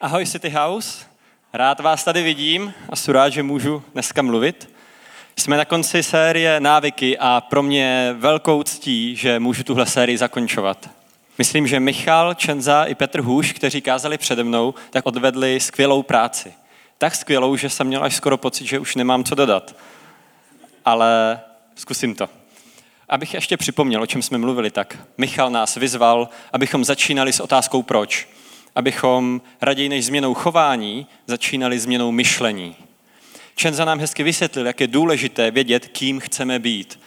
Ahoj City House, rád vás tady vidím a jsem rád, že můžu dneska mluvit. Jsme na konci série Návyky a pro mě velkou ctí, že můžu tuhle sérii zakončovat. Myslím, že Michal, Čenza i Petr Hůš, kteří kázali přede mnou, tak odvedli skvělou práci. Tak skvělou, že jsem měl až skoro pocit, že už nemám co dodat. Ale zkusím to. Abych ještě připomněl, o čem jsme mluvili, tak Michal nás vyzval, abychom začínali s otázkou proč abychom raději než změnou chování začínali změnou myšlení. Čenza nám hezky vysvětlil, jak je důležité vědět, kým chceme být,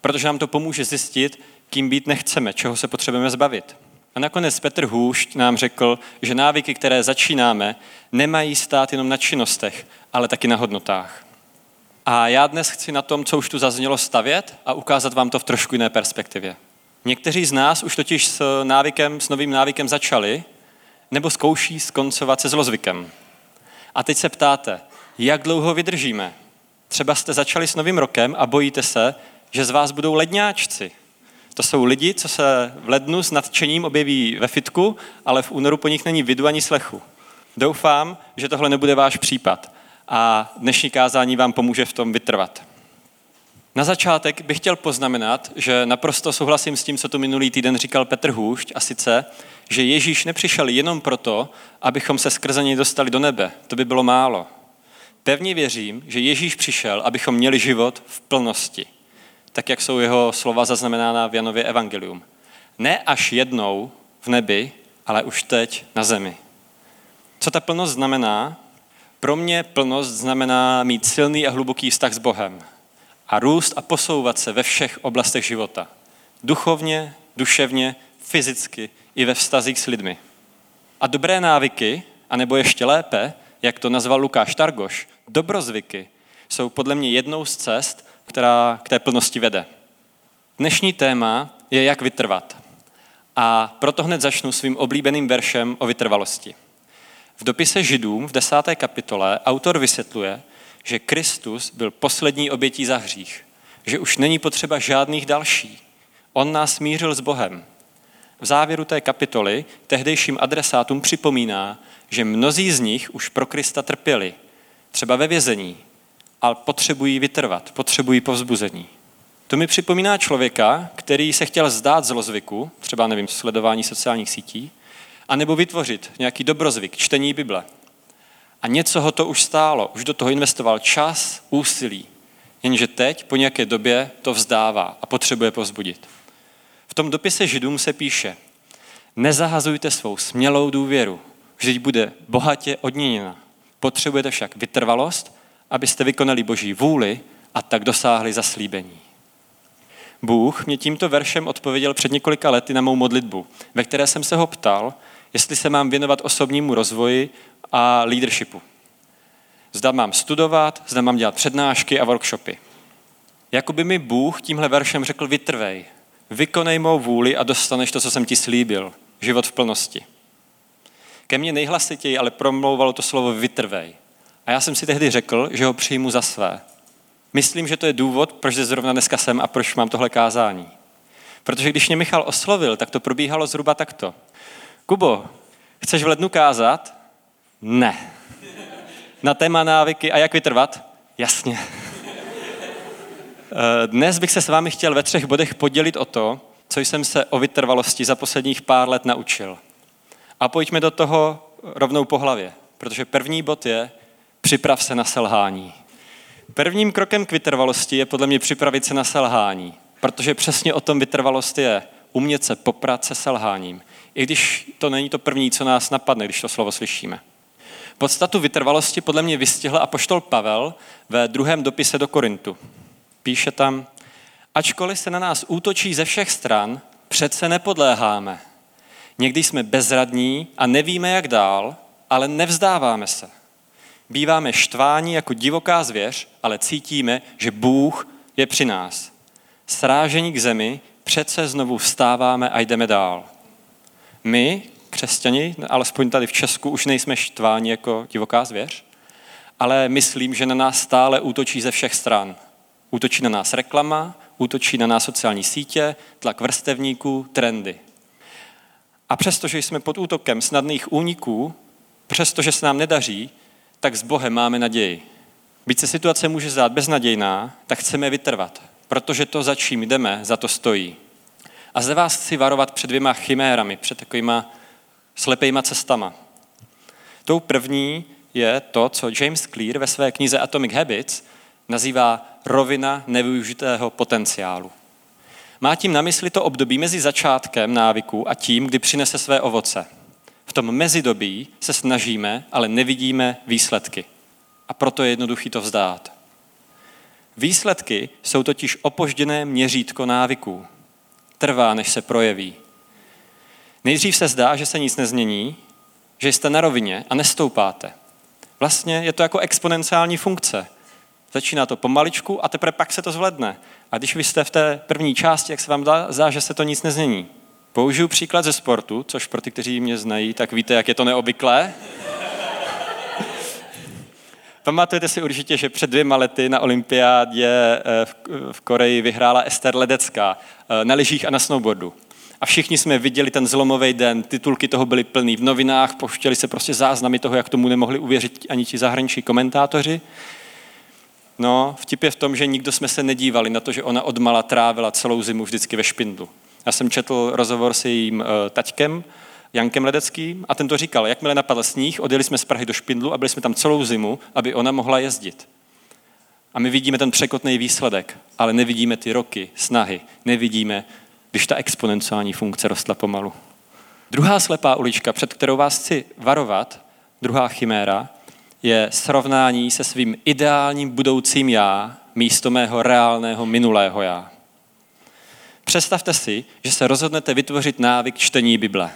protože nám to pomůže zjistit, kým být nechceme, čeho se potřebujeme zbavit. A nakonec Petr Hůšť nám řekl, že návyky, které začínáme, nemají stát jenom na činnostech, ale taky na hodnotách. A já dnes chci na tom, co už tu zaznělo, stavět a ukázat vám to v trošku jiné perspektivě. Někteří z nás už totiž s návykem, s novým návykem začali nebo zkouší skoncovat se zlozvykem. A teď se ptáte, jak dlouho vydržíme? Třeba jste začali s novým rokem a bojíte se, že z vás budou ledňáčci. To jsou lidi, co se v lednu s nadšením objeví ve fitku, ale v únoru po nich není vidu ani slechu. Doufám, že tohle nebude váš případ a dnešní kázání vám pomůže v tom vytrvat. Na začátek bych chtěl poznamenat, že naprosto souhlasím s tím, co tu minulý týden říkal Petr Hůšť, a sice, že Ježíš nepřišel jenom proto, abychom se skrze něj dostali do nebe. To by bylo málo. Pevně věřím, že Ježíš přišel, abychom měli život v plnosti. Tak, jak jsou jeho slova zaznamenána v Janově Evangelium. Ne až jednou v nebi, ale už teď na zemi. Co ta plnost znamená? Pro mě plnost znamená mít silný a hluboký vztah s Bohem a růst a posouvat se ve všech oblastech života. Duchovně, duševně, fyzicky i ve vztazích s lidmi. A dobré návyky, anebo ještě lépe, jak to nazval Lukáš Targoš, dobrozvyky, jsou podle mě jednou z cest, která k té plnosti vede. Dnešní téma je, jak vytrvat. A proto hned začnu svým oblíbeným veršem o vytrvalosti. V dopise Židům v desáté kapitole autor vysvětluje, že Kristus byl poslední obětí za hřích, že už není potřeba žádných další. On nás smířil s Bohem. V závěru té kapitoly tehdejším adresátům připomíná, že mnozí z nich už pro Krista trpěli, třeba ve vězení, ale potřebují vytrvat, potřebují povzbuzení. To mi připomíná člověka, který se chtěl zdát zlozvyku, třeba nevím, sledování sociálních sítí, anebo vytvořit nějaký dobrozvyk, čtení Bible. A něco ho to už stálo, už do toho investoval čas, úsilí. Jenže teď, po nějaké době, to vzdává a potřebuje povzbudit. V tom dopise Židům se píše, nezahazujte svou smělou důvěru, vždyť bude bohatě odměněna. Potřebujete však vytrvalost, abyste vykonali boží vůli a tak dosáhli zaslíbení. Bůh mě tímto veršem odpověděl před několika lety na mou modlitbu, ve které jsem se ho ptal, jestli se mám věnovat osobnímu rozvoji a leadershipu. Zda mám studovat, zda mám dělat přednášky a workshopy. Jakoby mi Bůh tímhle veršem řekl vytrvej, vykonej mou vůli a dostaneš to, co jsem ti slíbil. Život v plnosti. Ke mně nejhlasitěji ale promlouvalo to slovo vytrvej. A já jsem si tehdy řekl, že ho přijmu za své. Myslím, že to je důvod, proč zrovna dneska jsem a proč mám tohle kázání. Protože když mě Michal oslovil, tak to probíhalo zhruba takto. Kubo, chceš v lednu kázat? Ne. Na téma návyky a jak vytrvat? Jasně. Eh, dnes bych se s vámi chtěl ve třech bodech podělit o to, co jsem se o vytrvalosti za posledních pár let naučil. A pojďme do toho rovnou po hlavě, protože první bod je připrav se na selhání. Prvním krokem k vytrvalosti je podle mě připravit se na selhání, protože přesně o tom vytrvalost je umět se poprat se selháním. I když to není to první, co nás napadne, když to slovo slyšíme. Podstatu vytrvalosti podle mě vystihl apoštol Pavel ve druhém dopise do Korintu. Píše tam, ačkoliv se na nás útočí ze všech stran, přece nepodléháme. Někdy jsme bezradní a nevíme, jak dál, ale nevzdáváme se. Býváme štváni jako divoká zvěř, ale cítíme, že Bůh je při nás. Srážení k zemi, přece znovu vstáváme a jdeme dál. My, křesťani, alespoň tady v Česku, už nejsme štváni jako divoká zvěř, ale myslím, že na nás stále útočí ze všech stran. Útočí na nás reklama, útočí na nás sociální sítě, tlak vrstevníků, trendy. A přestože jsme pod útokem snadných úniků, přestože se nám nedaří, tak s Bohem máme naději. Byť se situace může zdát beznadějná, tak chceme vytrvat, protože to, za čím jdeme, za to stojí. A zde vás chci varovat před dvěma chimérami, před takovýma slepejma cestama. Tou první je to, co James Clear ve své knize Atomic Habits nazývá rovina nevyužitého potenciálu. Má tím na mysli to období mezi začátkem návyku a tím, kdy přinese své ovoce. V tom mezidobí se snažíme, ale nevidíme výsledky. A proto je jednoduchý to vzdát. Výsledky jsou totiž opožděné měřítko návyků. Trvá, než se projeví. Nejdřív se zdá, že se nic nezmění, že jste na rovině a nestoupáte. Vlastně je to jako exponenciální funkce. Začíná to pomaličku a teprve pak se to zvedne. A když vy jste v té první části, jak se vám zdá, že se to nic nezmění. Použiju příklad ze sportu, což pro ty, kteří mě znají, tak víte, jak je to neobvyklé. Pamatujete si určitě, že před dvěma lety na olympiádě eh, v Koreji vyhrála Ester Ledecká eh, na lyžích a na snowboardu. A všichni jsme viděli ten zlomový den, titulky toho byly plný v novinách, poštěli se prostě záznamy toho, jak tomu nemohli uvěřit ani ti zahraniční komentátoři. No, vtip je v tom, že nikdo jsme se nedívali na to, že ona odmala trávila celou zimu vždycky ve špindlu. Já jsem četl rozhovor s jejím uh, taťkem, Jankem Ledeckým, a ten to říkal, jakmile napadl sníh, odjeli jsme z Prahy do Špindlu a byli jsme tam celou zimu, aby ona mohla jezdit. A my vidíme ten překotný výsledek, ale nevidíme ty roky, snahy, nevidíme, když ta exponenciální funkce rostla pomalu. Druhá slepá ulička, před kterou vás chci varovat, druhá chiméra, je srovnání se svým ideálním budoucím já místo mého reálného minulého já. Představte si, že se rozhodnete vytvořit návyk čtení Bible.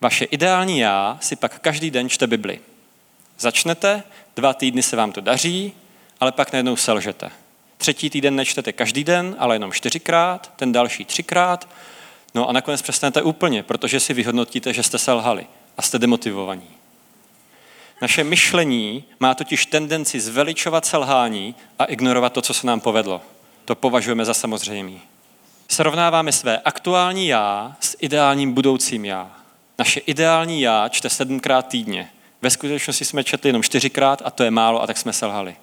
Vaše ideální já si pak každý den čte Bibli. Začnete, dva týdny se vám to daří, ale pak najednou selžete. Třetí týden nečtete každý den, ale jenom čtyřikrát, ten další třikrát, no a nakonec přestanete úplně, protože si vyhodnotíte, že jste selhali a jste demotivovaní. Naše myšlení má totiž tendenci zveličovat selhání a ignorovat to, co se nám povedlo. To považujeme za samozřejmý. Srovnáváme své aktuální já s ideálním budoucím já. Naše ideální já čte sedmkrát týdně. Ve skutečnosti jsme četli jenom čtyřikrát a to je málo a tak jsme selhali.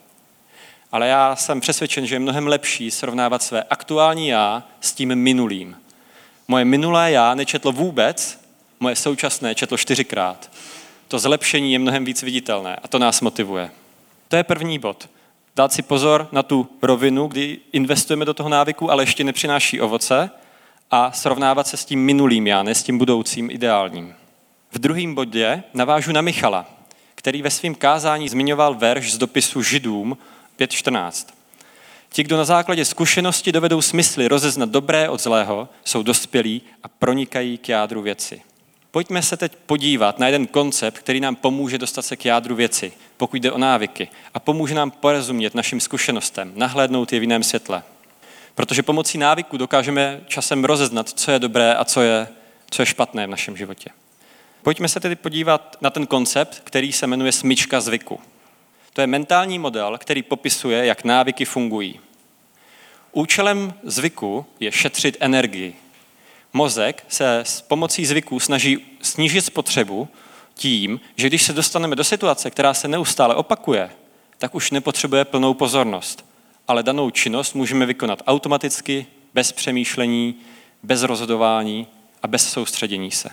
Ale já jsem přesvědčen, že je mnohem lepší srovnávat své aktuální já s tím minulým. Moje minulé já nečetlo vůbec, moje současné četlo čtyřikrát. To zlepšení je mnohem víc viditelné a to nás motivuje. To je první bod. Dát si pozor na tu rovinu, kdy investujeme do toho návyku, ale ještě nepřináší ovoce a srovnávat se s tím minulým já, ne s tím budoucím ideálním. V druhém bodě navážu na Michala, který ve svém kázání zmiňoval verš z dopisu Židům 5.14. Ti, kdo na základě zkušenosti dovedou smysly rozeznat dobré od zlého, jsou dospělí a pronikají k jádru věci. Pojďme se teď podívat na jeden koncept, který nám pomůže dostat se k jádru věci, pokud jde o návyky, a pomůže nám porozumět našim zkušenostem, nahlédnout je v jiném světle. Protože pomocí návyku dokážeme časem rozeznat, co je dobré a co je, co je špatné v našem životě. Pojďme se tedy podívat na ten koncept, který se jmenuje smyčka zvyku. To je mentální model, který popisuje, jak návyky fungují. Účelem zvyku je šetřit energii. Mozek se s pomocí zvyků snaží snížit spotřebu tím, že když se dostaneme do situace, která se neustále opakuje, tak už nepotřebuje plnou pozornost. Ale danou činnost můžeme vykonat automaticky, bez přemýšlení, bez rozhodování a bez soustředění se.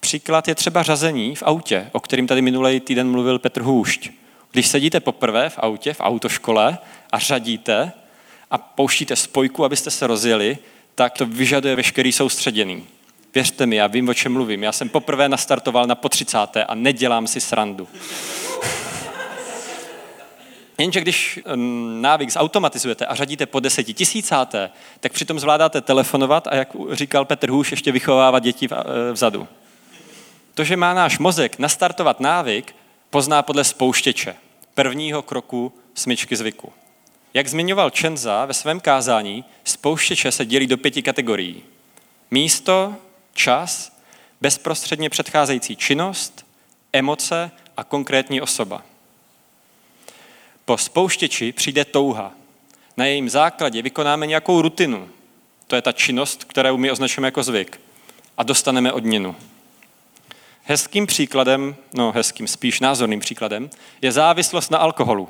Příklad je třeba řazení v autě, o kterým tady minulý týden mluvil Petr Hůšť. Když sedíte poprvé v autě, v autoškole a řadíte a pouštíte spojku, abyste se rozjeli, tak to vyžaduje veškerý soustředěný. Věřte mi, já vím, o čem mluvím. Já jsem poprvé nastartoval na po 30. a nedělám si srandu. Jenže když návyk zautomatizujete a řadíte po deseti tisícáté, tak přitom zvládáte telefonovat a jak říkal Petr Hůš, ještě vychovávat děti e, vzadu. To, že má náš mozek nastartovat návyk, pozná podle spouštěče, prvního kroku smyčky zvyku. Jak zmiňoval Čenza ve svém kázání, spouštěče se dělí do pěti kategorií. Místo, čas, bezprostředně předcházející činnost, emoce a konkrétní osoba. Po spouštěči přijde touha. Na jejím základě vykonáme nějakou rutinu. To je ta činnost, kterou my označujeme jako zvyk. A dostaneme odměnu. Hezkým příkladem, no hezkým, spíš názorným příkladem, je závislost na alkoholu.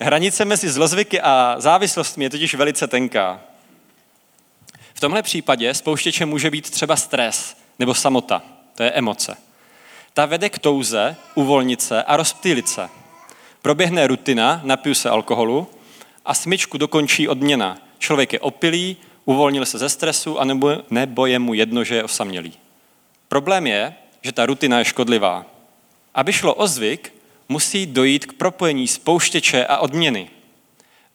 Hranice mezi zlozvyky a závislostmi je totiž velice tenká. V tomhle případě spouštěčem může být třeba stres nebo samota, to je emoce. Ta vede k touze, uvolnit se a rozptýlit se. Proběhne rutina, napiju se alkoholu a smyčku dokončí odměna. Člověk je opilý, uvolnil se ze stresu a nebo, nebo je mu jedno, že je osamělý. Problém je, že ta rutina je škodlivá. Aby šlo o zvyk, musí dojít k propojení spouštěče a odměny.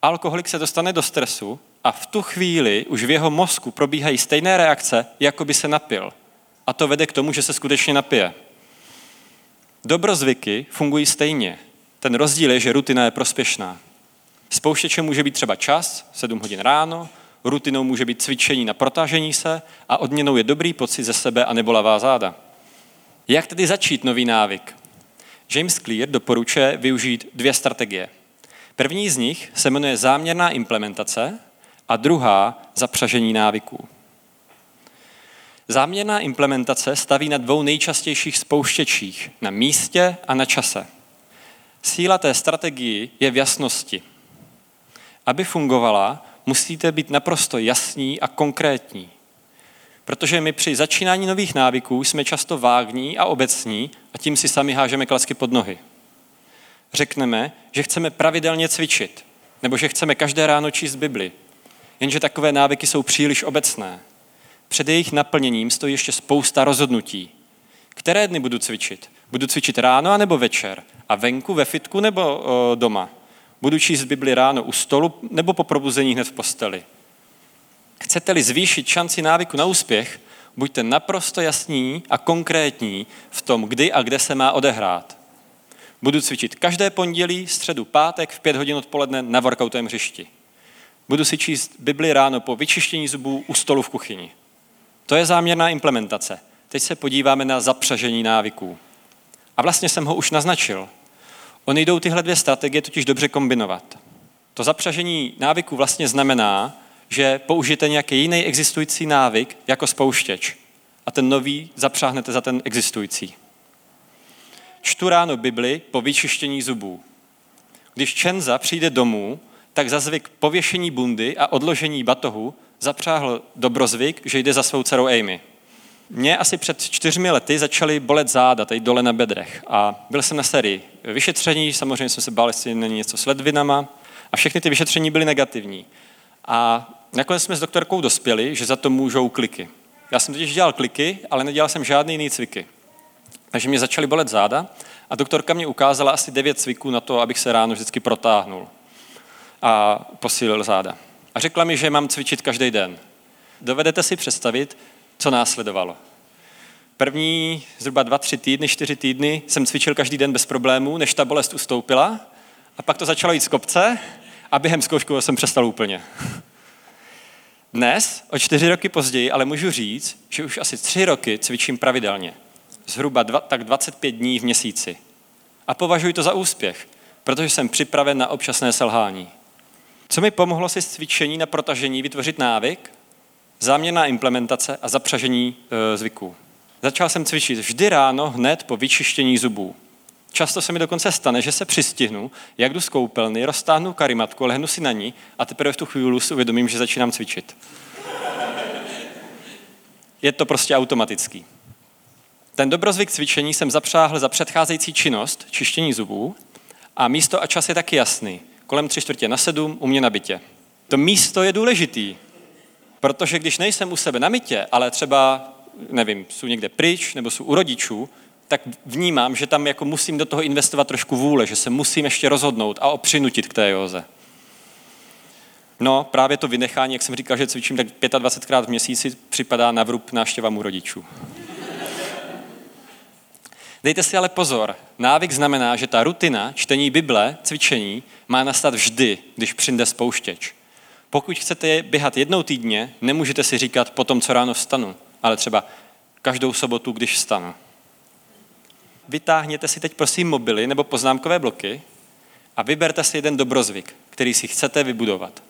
Alkoholik se dostane do stresu a v tu chvíli už v jeho mozku probíhají stejné reakce, jako by se napil. A to vede k tomu, že se skutečně napije. Dobrozvyky fungují stejně. Ten rozdíl je, že rutina je prospěšná. Spouštěčem může být třeba čas, 7 hodin ráno, rutinou může být cvičení na protažení se a odměnou je dobrý pocit ze sebe a nebolavá záda. Jak tedy začít nový návyk? James Clear doporučuje využít dvě strategie. První z nich se jmenuje záměrná implementace a druhá zapřažení návyků. Záměrná implementace staví na dvou nejčastějších spouštěčích, na místě a na čase. Síla té strategii je v jasnosti. Aby fungovala, musíte být naprosto jasní a konkrétní. Protože my při začínání nových návyků jsme často vágní a obecní a tím si sami hážeme klacky pod nohy. Řekneme, že chceme pravidelně cvičit, nebo že chceme každé ráno číst Bibli. Jenže takové návyky jsou příliš obecné. Před jejich naplněním stojí ještě spousta rozhodnutí. Které dny budu cvičit? Budu cvičit ráno nebo večer? A venku, ve fitku nebo o, doma? Budu číst Bibli ráno u stolu nebo po probuzení hned v posteli? Chcete-li zvýšit šanci návyku na úspěch, buďte naprosto jasní a konkrétní v tom, kdy a kde se má odehrát. Budu cvičit každé pondělí, středu, pátek v pět hodin odpoledne na workoutovém hřišti. Budu si číst Bibli ráno po vyčištění zubů u stolu v kuchyni. To je záměrná implementace. Teď se podíváme na zapřažení návyků. A vlastně jsem ho už naznačil. Ony jdou tyhle dvě strategie totiž dobře kombinovat. To zapřažení návyků vlastně znamená, že použijete nějaký jiný existující návyk jako spouštěč a ten nový zapřáhnete za ten existující. Čtu ráno Bibli po vyčištění zubů. Když Čenza přijde domů, tak za zvyk pověšení bundy a odložení batohu zapřáhl dobrozvyk, že jde za svou dcerou Amy. Mě asi před čtyřmi lety začaly bolet záda, tady dole na bedrech. A byl jsem na sérii vyšetření, samozřejmě jsem se bál, jestli není něco s ledvinama. A všechny ty vyšetření byly negativní. A nakonec jsme s doktorkou dospěli, že za to můžou kliky. Já jsem totiž dělal kliky, ale nedělal jsem žádný jiný cviky. Takže mě začaly bolet záda a doktorka mě ukázala asi devět cviků na to, abych se ráno vždycky protáhnul a posílil záda. A řekla mi, že mám cvičit každý den. Dovedete si představit, co následovalo. První zhruba dva, tři týdny, čtyři týdny jsem cvičil každý den bez problémů, než ta bolest ustoupila. A pak to začalo jít z kopce a během zkoušku jsem přestal úplně. Dnes, o čtyři roky později, ale můžu říct, že už asi tři roky cvičím pravidelně. Zhruba dva, tak 25 dní v měsíci. A považuji to za úspěch, protože jsem připraven na občasné selhání. Co mi pomohlo si cvičení na protažení vytvořit návyk? Záměrná implementace a zapřažení e, zvyků. Začal jsem cvičit vždy ráno hned po vyčištění zubů. Často se mi dokonce stane, že se přistihnu, jak jdu z koupelny, roztáhnu karimatku, lehnu si na ní a teprve v tu chvíli si uvědomím, že začínám cvičit. Je to prostě automatický. Ten dobrozvyk cvičení jsem zapřáhl za předcházející činnost, čištění zubů, a místo a čas je taky jasný. Kolem tři čtvrtě na sedm, u mě na bytě. To místo je důležitý, protože když nejsem u sebe na mytě, ale třeba, nevím, jsou někde pryč nebo jsou u rodičů, tak vnímám, že tam jako musím do toho investovat trošku vůle, že se musím ještě rozhodnout a opřinutit k té józe. No, právě to vynechání, jak jsem říkal, že cvičím tak 25krát v měsíci, připadá na vrub návštěvám u rodičů. Dejte si ale pozor, návyk znamená, že ta rutina čtení Bible, cvičení, má nastat vždy, když přijde spouštěč. Pokud chcete běhat jednou týdně, nemůžete si říkat po tom, co ráno vstanu, ale třeba každou sobotu, když vstanu vytáhněte si teď prosím mobily nebo poznámkové bloky a vyberte si jeden dobrozvyk, který si chcete vybudovat.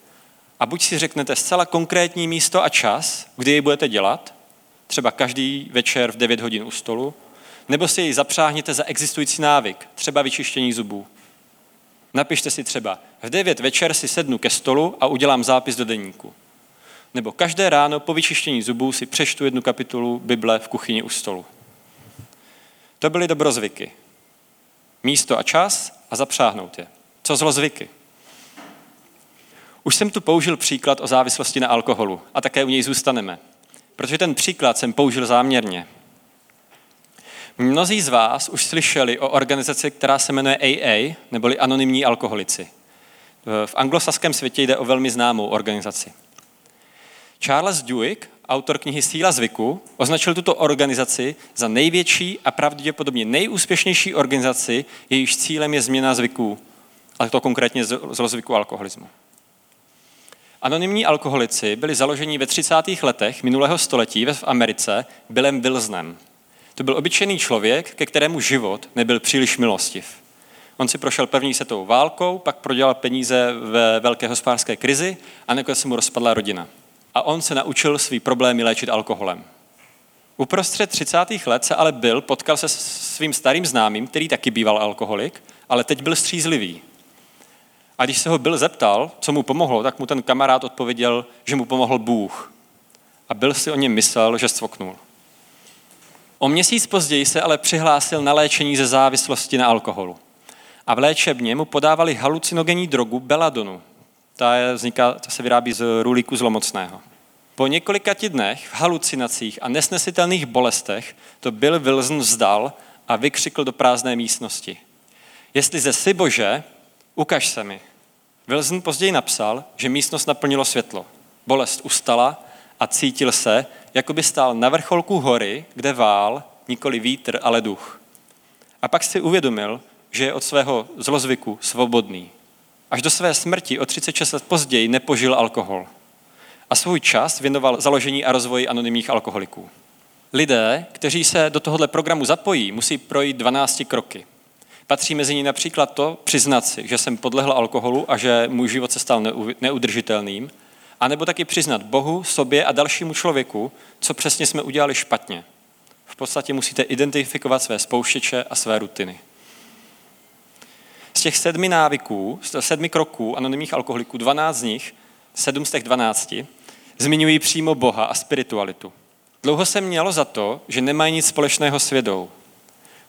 A buď si řeknete zcela konkrétní místo a čas, kdy jej budete dělat, třeba každý večer v 9 hodin u stolu, nebo si jej zapřáhněte za existující návyk, třeba vyčištění zubů. Napište si třeba, v 9 večer si sednu ke stolu a udělám zápis do deníku. Nebo každé ráno po vyčištění zubů si přeštu jednu kapitolu Bible v kuchyni u stolu. To byly dobrozvyky. Místo a čas a zapřáhnout je. Co zlozvyky? Už jsem tu použil příklad o závislosti na alkoholu a také u něj zůstaneme, protože ten příklad jsem použil záměrně. Mnozí z vás už slyšeli o organizaci, která se jmenuje AA, neboli Anonymní alkoholici. V anglosaském světě jde o velmi známou organizaci. Charles Duhigg, autor knihy Síla zvyku, označil tuto organizaci za největší a pravděpodobně nejúspěšnější organizaci, jejíž cílem je změna zvyků, ale to konkrétně zlozvyku alkoholismu. Anonymní alkoholici byli založeni ve 30. letech minulého století v Americe Billem Wilsonem. To byl obyčejný člověk, ke kterému život nebyl příliš milostiv. On si prošel první světovou válkou, pak prodělal peníze ve velké hospodářské krizi a nakonec se mu rozpadla rodina. A on se naučil svý problémy léčit alkoholem. Uprostřed 30. let se ale byl potkal se svým starým známým, který taky býval alkoholik, ale teď byl střízlivý. A když se ho byl zeptal, co mu pomohlo, tak mu ten kamarád odpověděl, že mu pomohl Bůh. A byl si o něm myslel, že stvoknul. O měsíc později se ale přihlásil na léčení ze závislosti na alkoholu. A v léčebně mu podávali halucinogenní drogu beladonu. Ta, je, vzniká, ta se vyrábí z rulíku zlomocného. Po několika dnech v halucinacích a nesnesitelných bolestech to Bill Wilson vzdal a vykřikl do prázdné místnosti. Jestli ze si Bože, ukaž se mi. Wilson později napsal, že místnost naplnilo světlo. Bolest ustala a cítil se, jako by stál na vrcholku hory, kde vál, nikoli vítr, ale duch. A pak si uvědomil, že je od svého zlozvyku svobodný. Až do své smrti o 36 let později nepožil alkohol. A svůj čas věnoval založení a rozvoji anonymních alkoholiků. Lidé, kteří se do tohoto programu zapojí, musí projít 12 kroky. Patří mezi ní například to přiznat si, že jsem podlehl alkoholu a že můj život se stal neudržitelným, a nebo taky přiznat Bohu, sobě a dalšímu člověku, co přesně jsme udělali špatně. V podstatě musíte identifikovat své spouštěče a své rutiny. Z těch sedmi návyků, z těch sedmi kroků anonymních alkoholiků, 12 z nich, sedm z těch 12, zmiňují přímo Boha a spiritualitu. Dlouho se mělo za to, že nemají nic společného s vědou.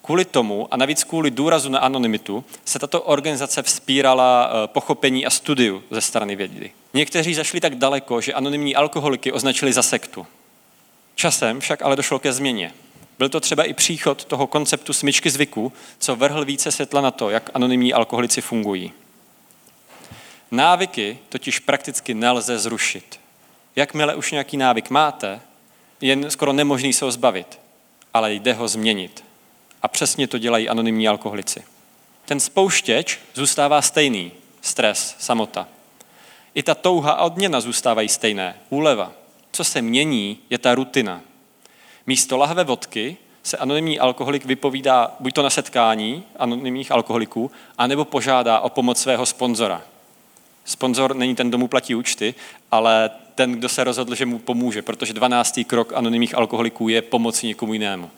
Kvůli tomu, a navíc kvůli důrazu na anonymitu, se tato organizace vzpírala eh, pochopení a studiu ze strany vědy. Někteří zašli tak daleko, že anonymní alkoholiky označili za sektu. Časem však ale došlo ke změně. Byl to třeba i příchod toho konceptu smyčky zvyků, co vrhl více světla na to, jak anonymní alkoholici fungují. Návyky totiž prakticky nelze zrušit. Jakmile už nějaký návyk máte, je skoro nemožný se ho zbavit, ale jde ho změnit. A přesně to dělají anonymní alkoholici. Ten spouštěč zůstává stejný. Stres, samota. I ta touha a odměna zůstávají stejné. Úleva. Co se mění, je ta rutina. Místo lahve vodky se anonymní alkoholik vypovídá buď to na setkání anonymních alkoholiků, anebo požádá o pomoc svého sponzora. Sponzor není ten, kdo mu platí účty, ale ten, kdo se rozhodl, že mu pomůže, protože 12. krok anonymních alkoholiků je pomoci někomu jinému.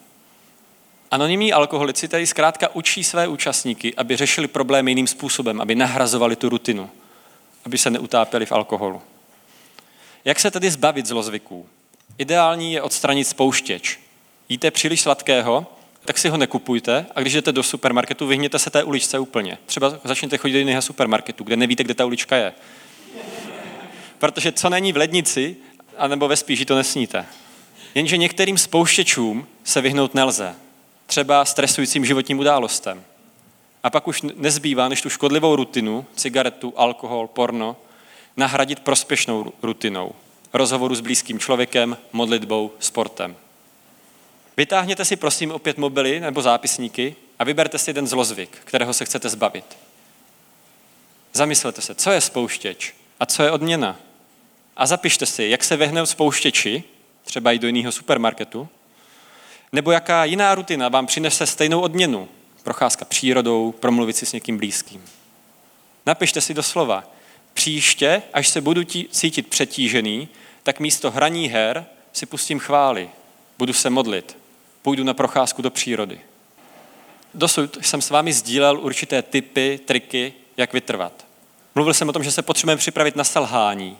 Anonymní alkoholici tady zkrátka učí své účastníky, aby řešili problémy jiným způsobem, aby nahrazovali tu rutinu, aby se neutápěli v alkoholu. Jak se tedy zbavit zlozvyků? Ideální je odstranit spouštěč. Jíte příliš sladkého, tak si ho nekupujte a když jdete do supermarketu, vyhněte se té uličce úplně. Třeba začněte chodit do jiného supermarketu, kde nevíte, kde ta ulička je. Protože co není v lednici, anebo ve spíži, to nesníte. Jenže některým spouštěčům se vyhnout nelze třeba stresujícím životním událostem. A pak už nezbývá, než tu škodlivou rutinu, cigaretu, alkohol, porno, nahradit prospěšnou rutinou, rozhovoru s blízkým člověkem, modlitbou, sportem. Vytáhněte si prosím opět mobily nebo zápisníky a vyberte si jeden zlozvyk, kterého se chcete zbavit. Zamyslete se, co je spouštěč a co je odměna. A zapište si, jak se vyhnout spouštěči, třeba i do jiného supermarketu, nebo jaká jiná rutina vám přinese stejnou odměnu? Procházka přírodou, promluvit si s někým blízkým. Napište si doslova. Příště, až se budu cítit přetížený, tak místo hraní her si pustím chvály. budu se modlit, půjdu na procházku do přírody. Dosud jsem s vámi sdílel určité typy, triky, jak vytrvat. Mluvil jsem o tom, že se potřebujeme připravit na selhání,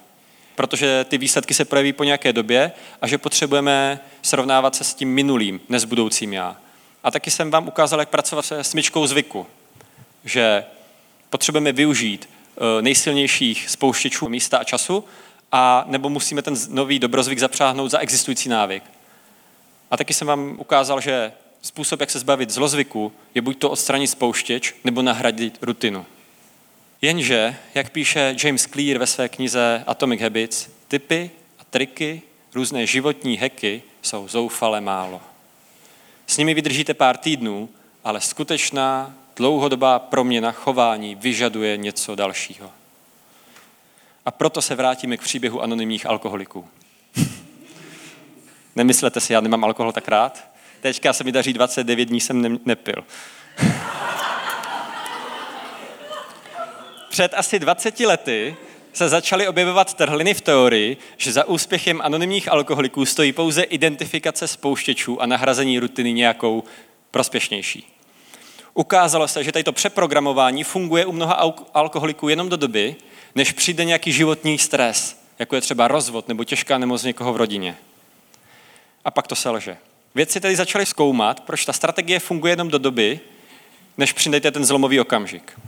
protože ty výsledky se projeví po nějaké době a že potřebujeme srovnávat se s tím minulým, ne s budoucím já. A taky jsem vám ukázal, jak pracovat se smyčkou zvyku, že potřebujeme využít eh, nejsilnějších spouštěčů místa a času, a nebo musíme ten nový dobrozvyk zapřáhnout za existující návyk. A taky jsem vám ukázal, že způsob, jak se zbavit zlozvyku, je buď to odstranit spouštěč, nebo nahradit rutinu. Jenže, jak píše James Clear ve své knize Atomic Habits, typy a triky, různé životní heky jsou zoufale málo. S nimi vydržíte pár týdnů, ale skutečná dlouhodobá proměna chování vyžaduje něco dalšího. A proto se vrátíme k příběhu anonymních alkoholiků. Nemyslete si, já nemám alkohol tak rád. Teďka se mi daří 29 dní, jsem nepil. Před asi 20 lety se začaly objevovat trhliny v teorii, že za úspěchem anonymních alkoholiků stojí pouze identifikace spouštěčů a nahrazení rutiny nějakou prospěšnější. Ukázalo se, že tato přeprogramování funguje u mnoha alkoholiků jenom do doby, než přijde nějaký životní stres, jako je třeba rozvod nebo těžká nemoc někoho v rodině. A pak to selže. Vědci tedy začali zkoumat, proč ta strategie funguje jenom do doby, než přijdete ten zlomový okamžik.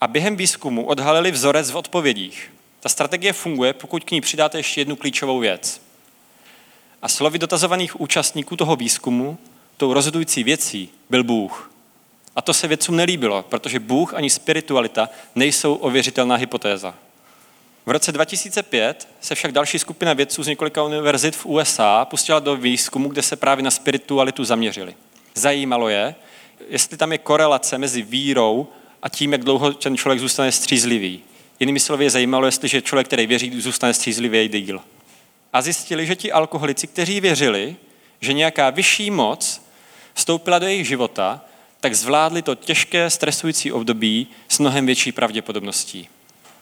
A během výzkumu odhalili vzorec v odpovědích. Ta strategie funguje, pokud k ní přidáte ještě jednu klíčovou věc. A slovy dotazovaných účastníků toho výzkumu, tou rozhodující věcí byl Bůh. A to se vědcům nelíbilo, protože Bůh ani spiritualita nejsou ověřitelná hypotéza. V roce 2005 se však další skupina vědců z několika univerzit v USA pustila do výzkumu, kde se právě na spiritualitu zaměřili. Zajímalo je, jestli tam je korelace mezi vírou a tím, jak dlouho ten člověk zůstane střízlivý. Jinými slovy je zajímalo, jestliže člověk, který věří, zůstane střízlivý díl. A zjistili, že ti alkoholici, kteří věřili, že nějaká vyšší moc vstoupila do jejich života, tak zvládli to těžké stresující období s mnohem větší pravděpodobností.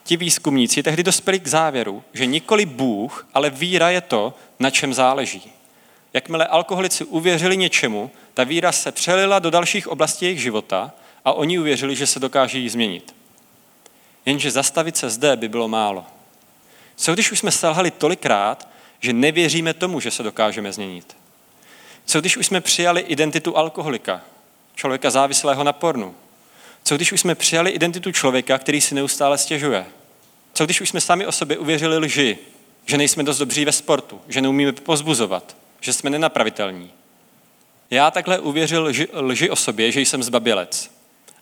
Ti výzkumníci tehdy dospěli k závěru, že nikoli Bůh, ale víra je to, na čem záleží. Jakmile alkoholici uvěřili něčemu, ta víra se přelila do dalších oblastí jejich života a oni uvěřili, že se dokáže jí změnit. Jenže zastavit se zde by bylo málo. Co když už jsme selhali tolikrát, že nevěříme tomu, že se dokážeme změnit? Co když už jsme přijali identitu alkoholika, člověka závislého na pornu? Co když už jsme přijali identitu člověka, který si neustále stěžuje? Co když už jsme sami o sobě uvěřili lži, že nejsme dost dobří ve sportu, že neumíme pozbuzovat, že jsme nenapravitelní? Já takhle uvěřil lži, lži o sobě, že jsem zbabělec.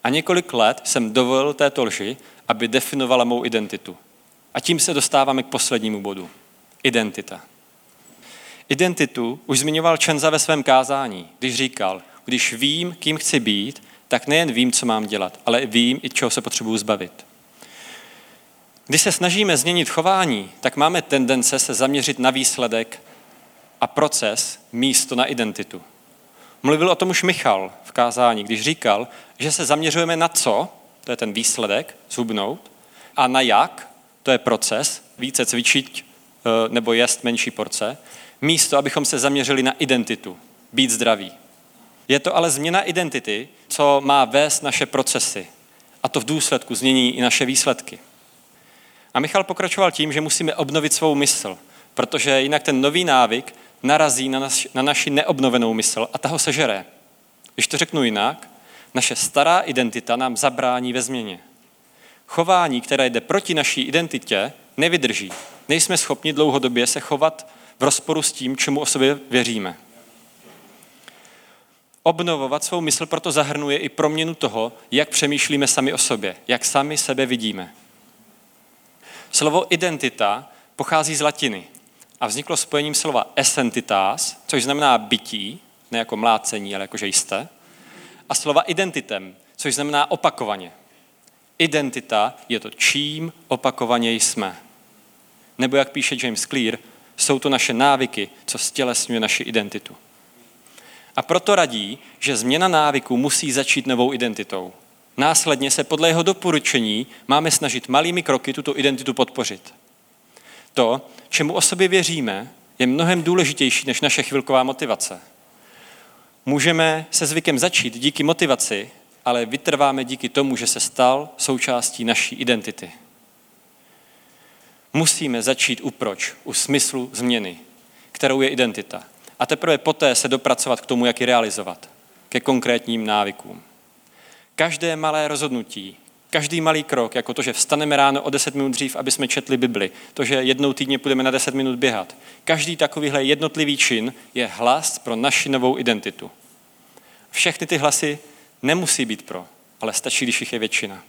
A několik let jsem dovolil této lži, aby definovala mou identitu. A tím se dostáváme k poslednímu bodu. Identita. Identitu už zmiňoval Čenza ve svém kázání, když říkal, když vím, kým chci být, tak nejen vím, co mám dělat, ale vím i čeho se potřebuji zbavit. Když se snažíme změnit chování, tak máme tendence se zaměřit na výsledek a proces místo na identitu. Mluvil o tom už Michal v kázání, když říkal, že se zaměřujeme na co, to je ten výsledek, zhubnout, a na jak, to je proces, více cvičit eh, nebo jest menší porce, místo, abychom se zaměřili na identitu, být zdraví. Je to ale změna identity, co má vést naše procesy. A to v důsledku změní i naše výsledky. A Michal pokračoval tím, že musíme obnovit svou mysl, protože jinak ten nový návyk narazí na, naš, na naši neobnovenou mysl a ta ho sežere. Když to řeknu jinak, naše stará identita nám zabrání ve změně. Chování, které jde proti naší identitě, nevydrží. Nejsme schopni dlouhodobě se chovat v rozporu s tím, čemu o sobě věříme. Obnovovat svou mysl proto zahrnuje i proměnu toho, jak přemýšlíme sami o sobě, jak sami sebe vidíme. Slovo identita pochází z latiny a vzniklo spojením slova essentitas, což znamená bytí, ne jako mlácení, ale jako že jste, a slova identitem, což znamená opakovaně. Identita je to, čím opakovaně jsme. Nebo jak píše James Clear, jsou to naše návyky, co stělesňuje naši identitu. A proto radí, že změna návyku musí začít novou identitou. Následně se podle jeho doporučení máme snažit malými kroky tuto identitu podpořit. To, čemu o sobě věříme, je mnohem důležitější než naše chvilková motivace. Můžeme se zvykem začít díky motivaci, ale vytrváme díky tomu, že se stal součástí naší identity. Musíme začít u proč, u smyslu změny, kterou je identita. A teprve poté se dopracovat k tomu, jak ji realizovat, ke konkrétním návykům. Každé malé rozhodnutí, každý malý krok, jako to, že vstaneme ráno o 10 minut dřív, aby jsme četli Bibli, to, že jednou týdně půjdeme na 10 minut běhat, každý takovýhle jednotlivý čin je hlas pro naši novou identitu. Všechny ty hlasy nemusí být pro, ale stačí, když jich je většina.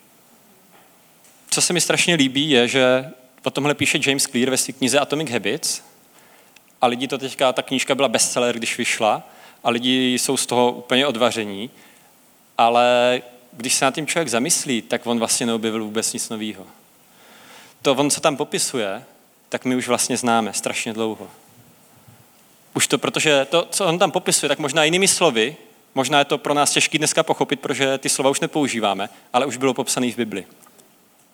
Co se mi strašně líbí, je, že o tomhle píše James Clear ve své knize Atomic Habits a lidi to teďka, ta knížka byla bestseller, když vyšla a lidi jsou z toho úplně odvaření, ale když se na tím člověk zamyslí, tak on vlastně neobjevil vůbec nic nového. To on, co tam popisuje, tak my už vlastně známe strašně dlouho. Už to, protože to, co on tam popisuje, tak možná jinými slovy, možná je to pro nás těžké dneska pochopit, protože ty slova už nepoužíváme, ale už bylo popsané v Bibli.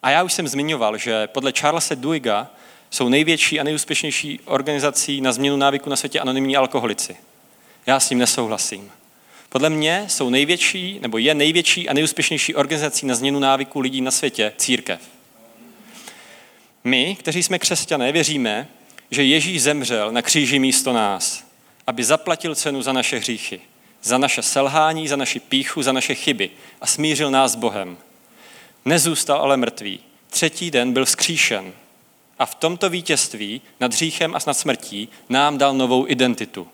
A já už jsem zmiňoval, že podle Charlesa Duiga jsou největší a nejúspěšnější organizací na změnu návyku na světě anonymní alkoholici. Já s tím nesouhlasím. Podle mě jsou největší, nebo je největší a nejúspěšnější organizací na změnu návyku lidí na světě církev. My, kteří jsme křesťané, věříme, že Ježíš zemřel na kříži místo nás, aby zaplatil cenu za naše hříchy, za naše selhání, za naši píchu, za naše chyby a smířil nás s Bohem. Nezůstal ale mrtvý. Třetí den byl vzkříšen. A v tomto vítězství nad hříchem a nad smrtí nám dal novou identitu.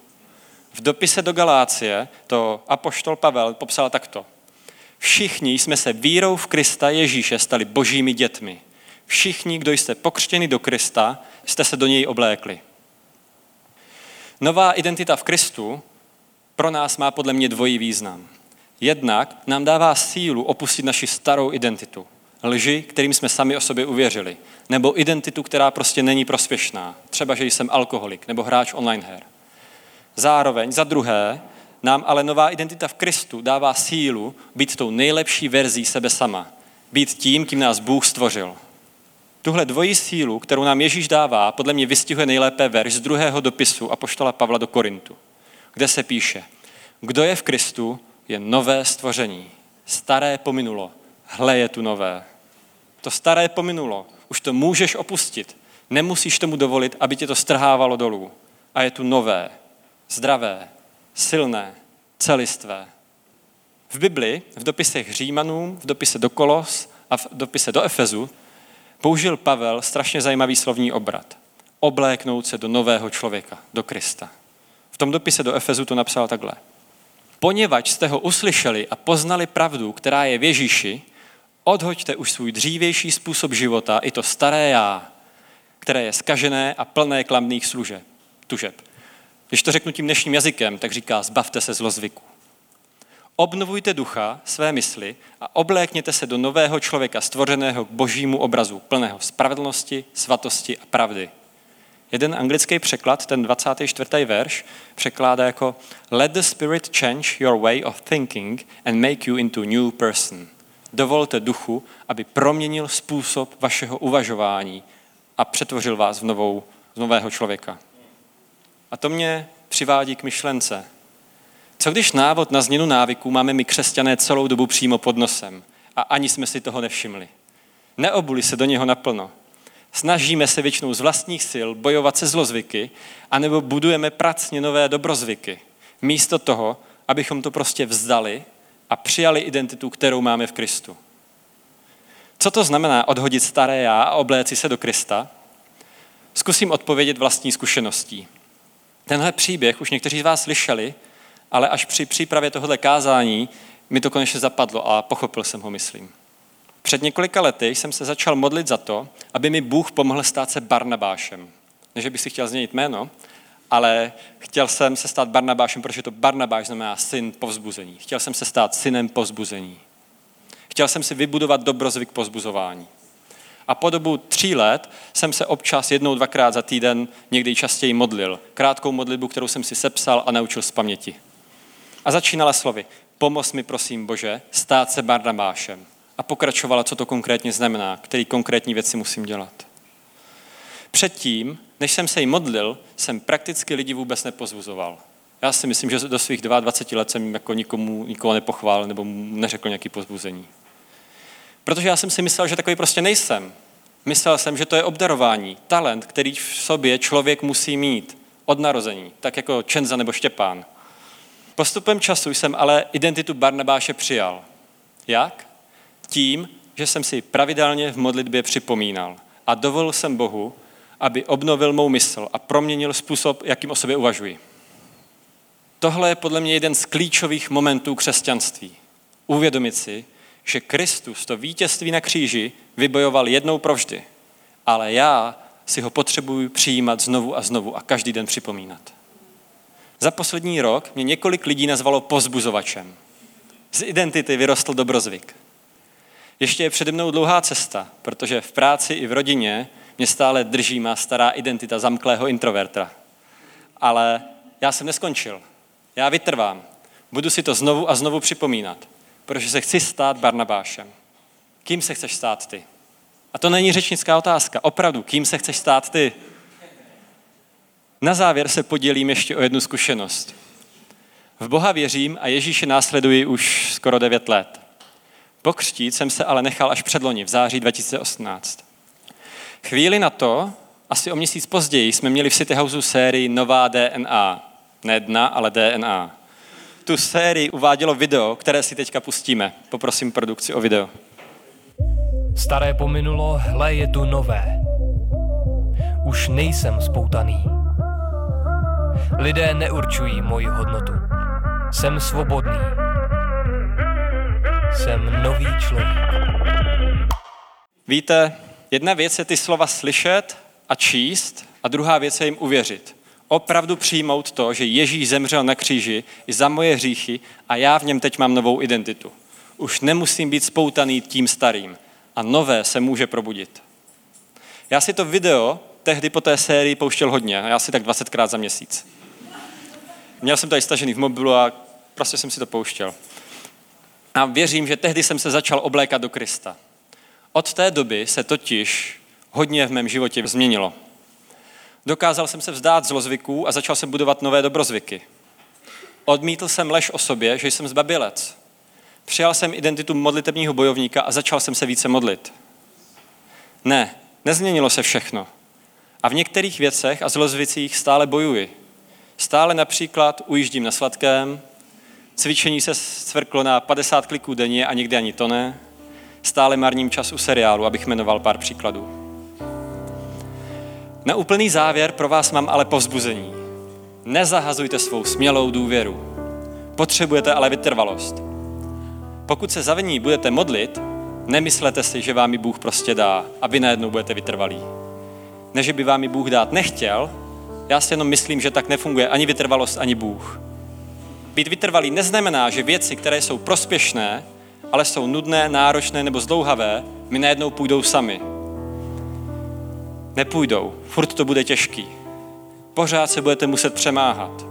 V dopise do Galácie to apoštol Pavel popsal takto. Všichni jsme se vírou v Krista Ježíše stali božími dětmi. Všichni, kdo jste pokřtěni do Krista, jste se do něj oblékli. Nová identita v Kristu pro nás má podle mě dvojí význam. Jednak nám dává sílu opustit naši starou identitu, lži, kterým jsme sami o sobě uvěřili, nebo identitu, která prostě není prospěšná, třeba, že jsem alkoholik nebo hráč online her. Zároveň, za druhé, nám ale nová identita v Kristu dává sílu být tou nejlepší verzí sebe sama, být tím, kým nás Bůh stvořil. Tuhle dvojí sílu, kterou nám Ježíš dává, podle mě vystihuje nejlépe verš z druhého dopisu Apoštola Pavla do Korintu, kde se píše, kdo je v Kristu, je nové stvoření. Staré pominulo, hle je tu nové. To staré pominulo, už to můžeš opustit. Nemusíš tomu dovolit, aby tě to strhávalo dolů. A je tu nové, zdravé, silné, celistvé. V Bibli, v dopisech Římanům, v dopise do Kolos a v dopise do Efezu použil Pavel strašně zajímavý slovní obrat. Obléknout se do nového člověka, do Krista. V tom dopise do Efezu to napsal takhle. Poněvadž jste ho uslyšeli a poznali pravdu, která je v Ježíši, odhoďte už svůj dřívější způsob života, i to staré já, které je skažené a plné klamných služeb, tužeb. Když to řeknu tím dnešním jazykem, tak říká, zbavte se zlozvyku. Obnovujte ducha, své mysli a oblékněte se do nového člověka, stvořeného k božímu obrazu, plného spravedlnosti, svatosti a pravdy. Jeden anglický překlad, ten 24. verš, překládá jako Let the Spirit change your way of thinking and make you into new person. Dovolte duchu, aby proměnil způsob vašeho uvažování a přetvořil vás v, novou, v nového člověka. A to mě přivádí k myšlence. Co když návod na změnu návyků máme my křesťané celou dobu přímo pod nosem a ani jsme si toho nevšimli? Neobuli se do něho naplno. Snažíme se většinou z vlastních sil bojovat se zlozvyky, anebo budujeme pracně nové dobrozvyky. Místo toho, abychom to prostě vzdali a přijali identitu, kterou máme v Kristu. Co to znamená odhodit staré já a obléci se do Krista? Zkusím odpovědět vlastní zkušeností. Tenhle příběh už někteří z vás slyšeli, ale až při přípravě tohoto kázání mi to konečně zapadlo a pochopil jsem ho, myslím. Před několika lety jsem se začal modlit za to, aby mi Bůh pomohl stát se Barnabášem. Ne, že bych si chtěl změnit jméno, ale chtěl jsem se stát Barnabášem, protože to Barnabáš znamená syn povzbuzení. Chtěl jsem se stát synem povzbuzení. Chtěl jsem si vybudovat dobrozvyk povzbuzování. A po dobu tří let jsem se občas jednou, dvakrát za týden někdy častěji modlil. Krátkou modlitbu, kterou jsem si sepsal a naučil z paměti. A začínala slovy, pomoz mi prosím Bože, stát se Barnabášem a pokračovala, co to konkrétně znamená, který konkrétní věci musím dělat. Předtím než jsem se jí modlil, jsem prakticky lidi vůbec nepozvuzoval. Já si myslím, že do svých 22 let jsem jako nikomu, nikoho nepochválil nebo mu neřekl nějaký pozbuzení. Protože já jsem si myslel, že takový prostě nejsem. Myslel jsem, že to je obdarování, talent, který v sobě člověk musí mít od narození, tak jako Čenza nebo Štěpán. Postupem času jsem ale identitu Barnabáše přijal. Jak? Tím, že jsem si pravidelně v modlitbě připomínal a dovolil jsem Bohu, aby obnovil mou mysl a proměnil způsob, jakým o sobě uvažuji. Tohle je podle mě jeden z klíčových momentů křesťanství. Uvědomit si, že Kristus to vítězství na kříži vybojoval jednou provždy, ale já si ho potřebuji přijímat znovu a znovu a každý den připomínat. Za poslední rok mě několik lidí nazvalo pozbuzovačem. Z identity vyrostl dobrozvyk. Ještě je přede mnou dlouhá cesta, protože v práci i v rodině mě stále drží má stará identita zamklého introverta. Ale já jsem neskončil. Já vytrvám. Budu si to znovu a znovu připomínat, protože se chci stát Barnabášem. Kým se chceš stát ty? A to není řečnická otázka. Opravdu, kým se chceš stát ty? Na závěr se podělím ještě o jednu zkušenost. V Boha věřím a Ježíše následuji už skoro 9 let. Pokřtít jsem se ale nechal až předloni, v září 2018. Chvíli na to, asi o měsíc později, jsme měli v City Houseu sérii Nová DNA. Ne dna, ale DNA. Tu sérii uvádělo video, které si teďka pustíme. Poprosím produkci o video. Staré pominulo, hle je tu nové. Už nejsem spoutaný. Lidé neurčují moji hodnotu. Jsem svobodný. Jsem nový člověk. Víte, jedna věc je ty slova slyšet a číst a druhá věc je jim uvěřit. Opravdu přijmout to, že Ježíš zemřel na kříži i za moje hříchy a já v něm teď mám novou identitu. Už nemusím být spoutaný tím starým a nové se může probudit. Já si to video tehdy po té sérii pouštěl hodně, já si tak 20krát za měsíc. Měl jsem to i stažený v mobilu a prostě jsem si to pouštěl. A věřím, že tehdy jsem se začal oblékat do Krista. Od té doby se totiž hodně v mém životě změnilo. Dokázal jsem se vzdát zlozvyků a začal jsem budovat nové dobrozvyky. Odmítl jsem lež o sobě, že jsem zbabilec. Přijal jsem identitu modlitebního bojovníka a začal jsem se více modlit. Ne, nezměnilo se všechno. A v některých věcech a zlozvicích stále bojuji. Stále například ujíždím na sladkém, cvičení se cvrklo na 50 kliků denně a někdy ani to ne. Stále marním čas u seriálu, abych jmenoval pár příkladů. Na úplný závěr pro vás mám ale povzbuzení. Nezahazujte svou smělou důvěru. Potřebujete ale vytrvalost. Pokud se za ní budete modlit, nemyslete si, že vám ji Bůh prostě dá a vy najednou budete vytrvalí. Ne, že by vám ji Bůh dát nechtěl, já si jenom myslím, že tak nefunguje ani vytrvalost, ani Bůh. Být vytrvalý neznamená, že věci, které jsou prospěšné, ale jsou nudné, náročné nebo zdlouhavé, mi najednou půjdou sami. Nepůjdou, furt to bude těžký. Pořád se budete muset přemáhat.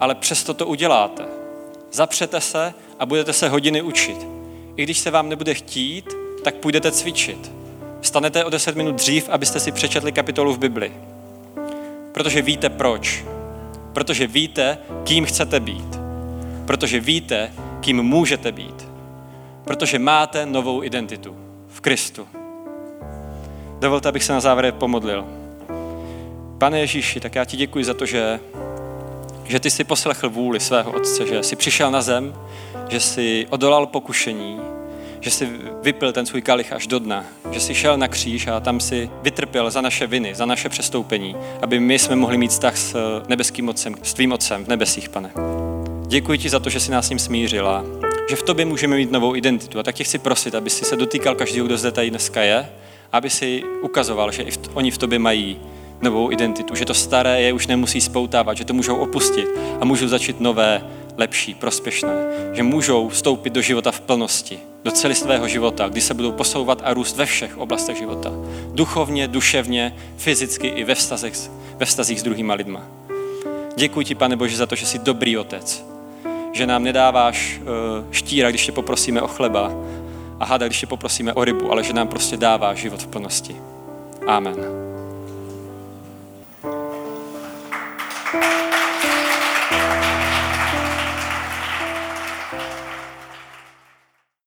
Ale přesto to uděláte. Zapřete se a budete se hodiny učit. I když se vám nebude chtít, tak půjdete cvičit. Vstanete o 10 minut dřív, abyste si přečetli kapitolu v Bibli. Protože víte proč. Protože víte, kým chcete být. Protože víte, kým můžete být. Protože máte novou identitu v Kristu. Dovolte, abych se na závěr pomodlil. Pane Ježíši, tak já ti děkuji za to, že, že ty jsi poslechl vůli svého Otce, že jsi přišel na zem, že jsi odolal pokušení, že jsi vypil ten svůj kalich až do dna, že jsi šel na kříž a tam si vytrpěl za naše viny, za naše přestoupení, aby my jsme mohli mít vztah s nebeským Otcem, s tvým Otcem v nebesích, pane. Děkuji ti za to, že jsi nás s ním smířil a že v tobě můžeme mít novou identitu. A tak tě chci prosit, aby si se dotýkal každého, kdo zde tady dneska je, aby si ukazoval, že i v, oni v tobě mají novou identitu, že to staré je už nemusí spoutávat, že to můžou opustit a můžou začít nové, lepší, prospěšné, že můžou vstoupit do života v plnosti, do celistvého života, kdy se budou posouvat a růst ve všech oblastech života. Duchovně, duševně, fyzicky i ve vztazích, ve vztazích s druhýma lidma. Děkuji ti, pane Bože, za to, že jsi dobrý otec, že nám nedáváš eh, štíra, když tě poprosíme o chleba a hada, když tě poprosíme o rybu, ale že nám prostě dáváš život v plnosti. Amen. thank you